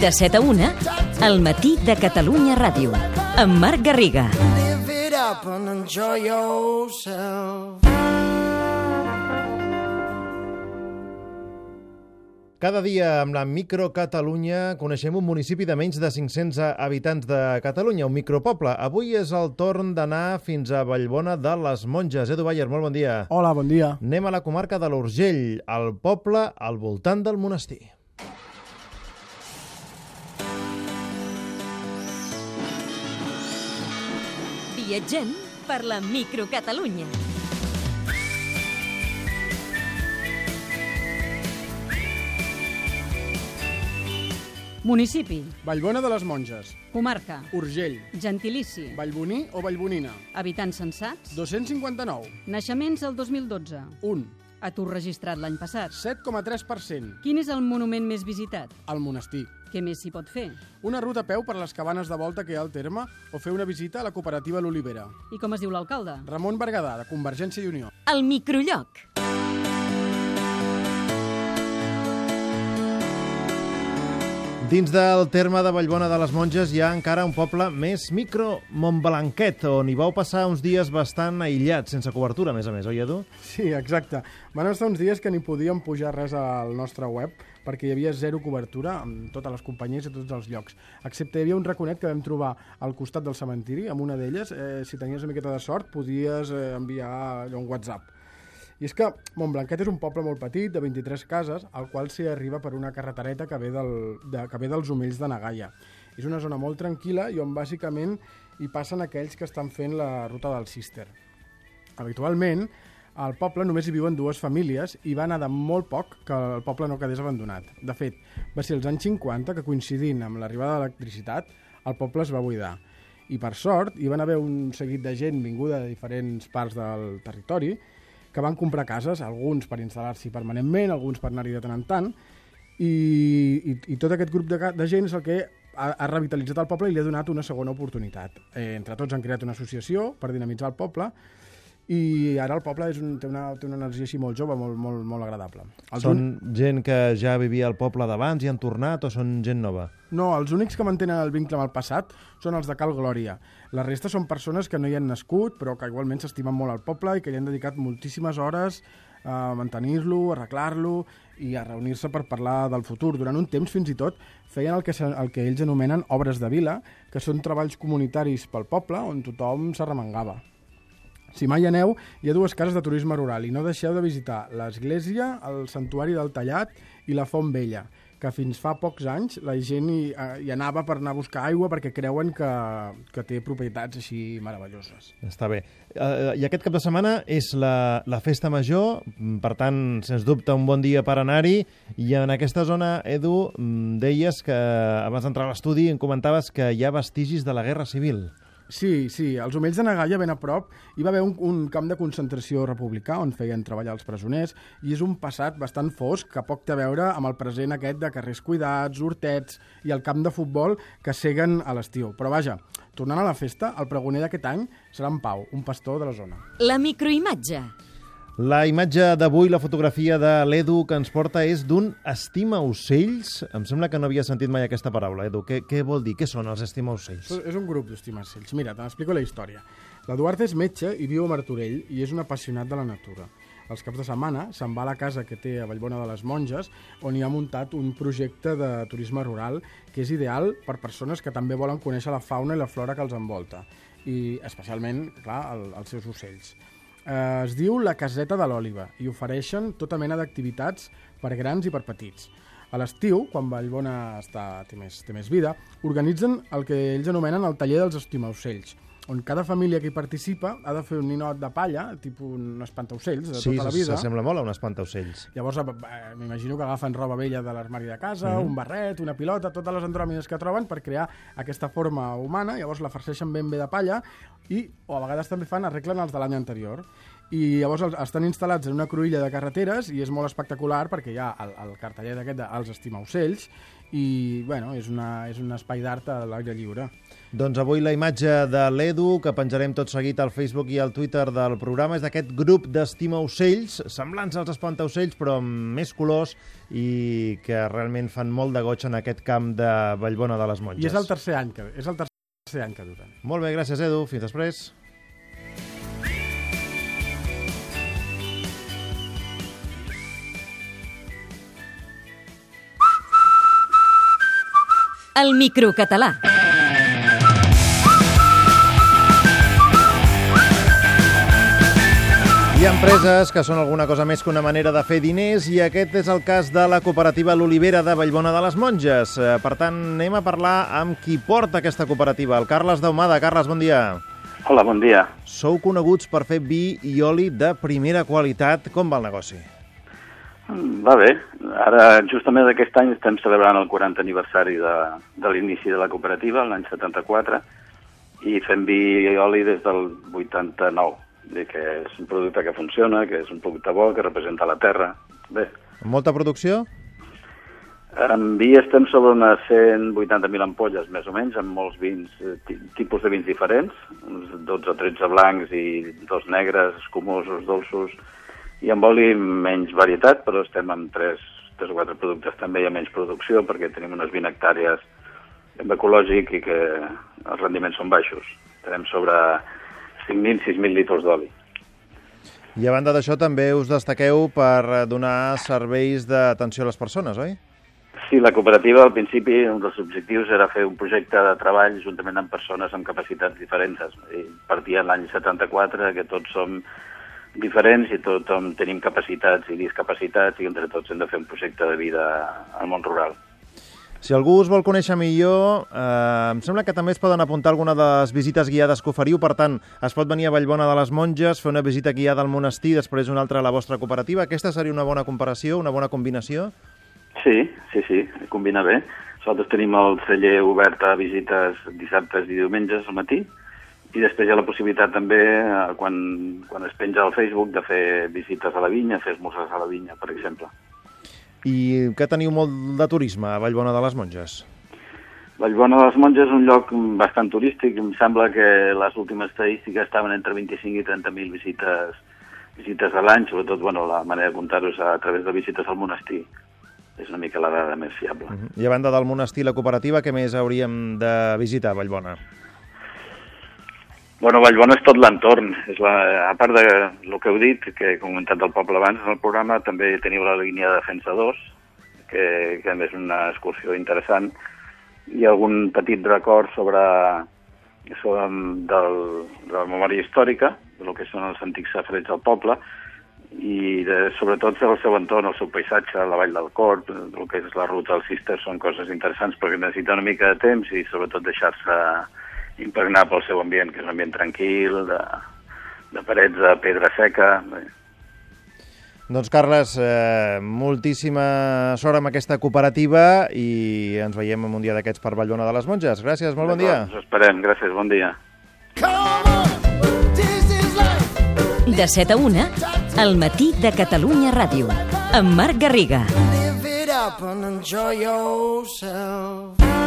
De 7 a 1, al matí de Catalunya Ràdio, amb Marc Garriga. Live it up and enjoy yourself. Cada dia amb la Micro Catalunya coneixem un municipi de menys de 500 habitants de Catalunya, un micropoble. Avui és el torn d'anar fins a Vallbona de les Monges. Edu Bayer, molt bon dia. Hola, bon dia. Anem a la comarca de l'Urgell, al poble al voltant del monestir. Viatgem per la Micro Catalunya. Municipi, Vallbona de les Monges, comarca, Urgell, gentilici, Vallboní o Vallbonina, habitants censats, 259, naixements el 2012, 1, atur registrat l'any passat. 7,3%, Quin és el monument més visitat? al monestir. Què més s'hi pot fer? Una ruta a peu per les cabanes de volta que hi ha al terme o fer una visita a la cooperativa L'Olivera. I com es diu l'alcalde? Ramon Berguedà, de Convergència i Unió. El microlloc. Dins del terme de Vallbona de les Monges hi ha encara un poble més micro, Montblanquet, on hi vau passar uns dies bastant aïllats, sense cobertura, a més a més, oi, Edu? Sí, exacte. Van estar uns dies que ni podíem pujar res al nostre web perquè hi havia zero cobertura amb totes les companyies i tots els llocs. Excepte hi havia un raconet que vam trobar al costat del cementiri, amb una d'elles, eh, si tenies una miqueta de sort, podies eh, enviar un WhatsApp. I és que Montblanquet és un poble molt petit, de 23 cases, al qual s'hi arriba per una carretereta que ve, del, de, que ve dels Omells de Nagaia. És una zona molt tranquil·la i on bàsicament hi passen aquells que estan fent la ruta del Cister. Habitualment, al poble només hi viuen dues famílies i va anar de molt poc que el poble no quedés abandonat. De fet, va ser els anys 50 que coincidint amb l'arribada de l'electricitat, el poble es va buidar. I per sort, hi van haver un seguit de gent vinguda de diferents parts del territori que van comprar cases, alguns per instal·lar-s'hi permanentment, alguns per anar-hi de tant en tant, i, i, i tot aquest grup de, de gent és el que ha, ha revitalitzat el poble i li ha donat una segona oportunitat. Eh, entre tots han creat una associació per dinamitzar el poble i ara el poble és un, té, una, té una energia així molt jove, molt, molt, molt agradable. Els Són gent que ja vivia al poble d'abans i han tornat o són gent nova? No, els únics que mantenen el vincle amb el passat són els de Cal Glòria. La resta són persones que no hi han nascut, però que igualment s'estimen molt al poble i que hi han dedicat moltíssimes hores a mantenir-lo, a arreglar-lo i a reunir-se per parlar del futur. Durant un temps, fins i tot, feien el que, el que ells anomenen obres de vila, que són treballs comunitaris pel poble on tothom s'arremangava. Si mai aneu, hi ha dues cases de turisme rural i no deixeu de visitar l'església, el santuari del Tallat i la Font Vella, que fins fa pocs anys la gent hi, eh, hi anava per anar a buscar aigua perquè creuen que, que té propietats així meravelloses. Està bé. Uh, I aquest cap de setmana és la, la festa major, mm, per tant, sens dubte, un bon dia per anar-hi. I en aquesta zona, Edu, mm, deies que abans d'entrar a l'estudi em comentaves que hi ha vestigis de la Guerra Civil. Sí, sí, als Omells de Nagaia, ben a prop, hi va haver un, un camp de concentració republicà on feien treballar els presoners i és un passat bastant fosc que poc té a veure amb el present aquest de carrers cuidats, hortets i el camp de futbol que seguen a l'estiu. Però vaja, tornant a la festa, el pregoner d'aquest any serà en Pau, un pastor de la zona. La microimatge. La imatge d'avui, la fotografia de l'Edu que ens porta és d'un estima-ocells. Em sembla que no havia sentit mai aquesta paraula, Edu. Què, què vol dir? Què són els estima-ocells? És és un grup d'estimacells. Mira, te n'explico la història. L'Eduard és metge i viu a Martorell i és un apassionat de la natura. Els caps de setmana se'n va a la casa que té a Vallbona de les Monges, on hi ha muntat un projecte de turisme rural que és ideal per persones que també volen conèixer la fauna i la flora que els envolta, i especialment, clar, el, els seus ocells. Eh, es diu La Caseta de l'Òliva i ofereixen tota mena d'activitats per grans i per petits. A l'estiu, quan Vallbona està, té, més, té més vida, organitzen el que ells anomenen el taller dels estimaocells, on cada família que hi participa ha de fer un ninot de palla, tipus un espantaocells de Sí, tota la vida. s'assembla molt a un espantaocells. Llavors, eh, m'imagino que agafen roba vella de l'armari de casa, mm. un barret, una pilota, totes les andròmines que troben per crear aquesta forma humana, llavors la farceixen ben bé de palla i, o a vegades també fan, arreglen els de l'any anterior. i llavors estan instal·lats en una cruïlla de carreteres i és molt espectacular perquè hi ha el, el cartellet aquest dels estimaocells i bueno, és, una, és un espai d'art a l'aire lliure. Doncs avui la imatge de l'Edu, que penjarem tot seguit al Facebook i al Twitter del programa, és d'aquest grup d'estima ocells, semblants als espantaocells, però amb més colors i que realment fan molt de goig en aquest camp de Vallbona de les Monges. I és el tercer any que, és el tercer any que duren. Molt bé, gràcies, Edu. Fins després. El microcatalà. Hi ha empreses que són alguna cosa més que una manera de fer diners i aquest és el cas de la cooperativa L'Olivera de Vallbona de les Monges. Eh, Per tant, anem a parlar amb qui porta aquesta cooperativa, el Carles Daumada. Carles, bon dia. Hola, bon dia. Sou coneguts per fer vi i oli de primera qualitat. Com va el negoci? Mm, Va bé. Ara, justament aquest any, estem celebrant el 40 aniversari de, de l'inici de la cooperativa, l'any 74, i fem vi i oli des del 89. Vull dir que és un producte que funciona, que és un producte bo, que representa la terra. Bé, molta producció? en vi estem sobre unes 180.000 ampolles, més o menys, amb molts vins, eh, ti- tipus de vins diferents, uns 12 o 13 blancs i dos negres, escumosos, dolços, i amb oli menys varietat, però estem amb 3, 3 o 4 productes també hi ha menys producció, perquè tenim unes 20 hectàrees amb ecològic i que els rendiments són baixos. Tenim sobre 5.000, 6.000 litres d'oli. I a banda d'això també us destaqueu per donar serveis d'atenció a les persones, oi? Sí, la cooperativa al principi un dels objectius era fer un projecte de treball juntament amb persones amb capacitats diferents. I partia l'any 74 que tots som diferents i tothom tenim capacitats i discapacitats i entre tots hem de fer un projecte de vida al món rural. Si algú us vol conèixer millor, eh, em sembla que també es poden apuntar alguna de les visites guiades que oferiu. Per tant, es pot venir a Vallbona de les Monges, fer una visita guiada al monestir, després una altra a la vostra cooperativa. Aquesta seria una bona comparació, una bona combinació? Sí, sí, sí, combina bé. Nosaltres tenim el celler obert a visites dissabtes i diumenges al matí i després hi ha la possibilitat també, eh, quan, quan es penja al Facebook, de fer visites a la vinya, fer esmorzars a la vinya, per exemple. I que teniu molt de turisme a Vallbona de les Monges? Vallbona de les Monges és un lloc bastant turístic. Em sembla que les últimes estadístiques estaven entre 25 i 30.000 visites, visites a l'any, sobretot bueno, la manera de comptar-ho és a través de visites al monestir. És una mica la dada més fiable. I a banda del monestir i la cooperativa, què més hauríem de visitar a Vallbona? Bueno, Vallbona és tot l'entorn. És la, a part de el que heu dit, que he comentat del poble abans en el programa, també teniu la línia de Defensa 2, que, que també és una excursió interessant, i algun petit record sobre, sobre del, de la memòria històrica, del que són els antics safareig del poble, i de, sobretot el seu entorn, el seu paisatge, la vall del Corp, el que és la ruta del Cister, són coses interessants perquè necessita una mica de temps i sobretot deixar-se impregnar pel seu ambient, que és un ambient tranquil, de, de parets de pedra seca. Bé, Doncs, Carles, eh, moltíssima sort amb aquesta cooperativa i ens veiem en un dia d'aquests per Vallbona de les Monges. Gràcies, molt bon dia. Us esperem, gràcies, bon dia. De 7 a 1, al matí de Catalunya Ràdio. Amb Marc Garriga. Live it up and enjoy yourself.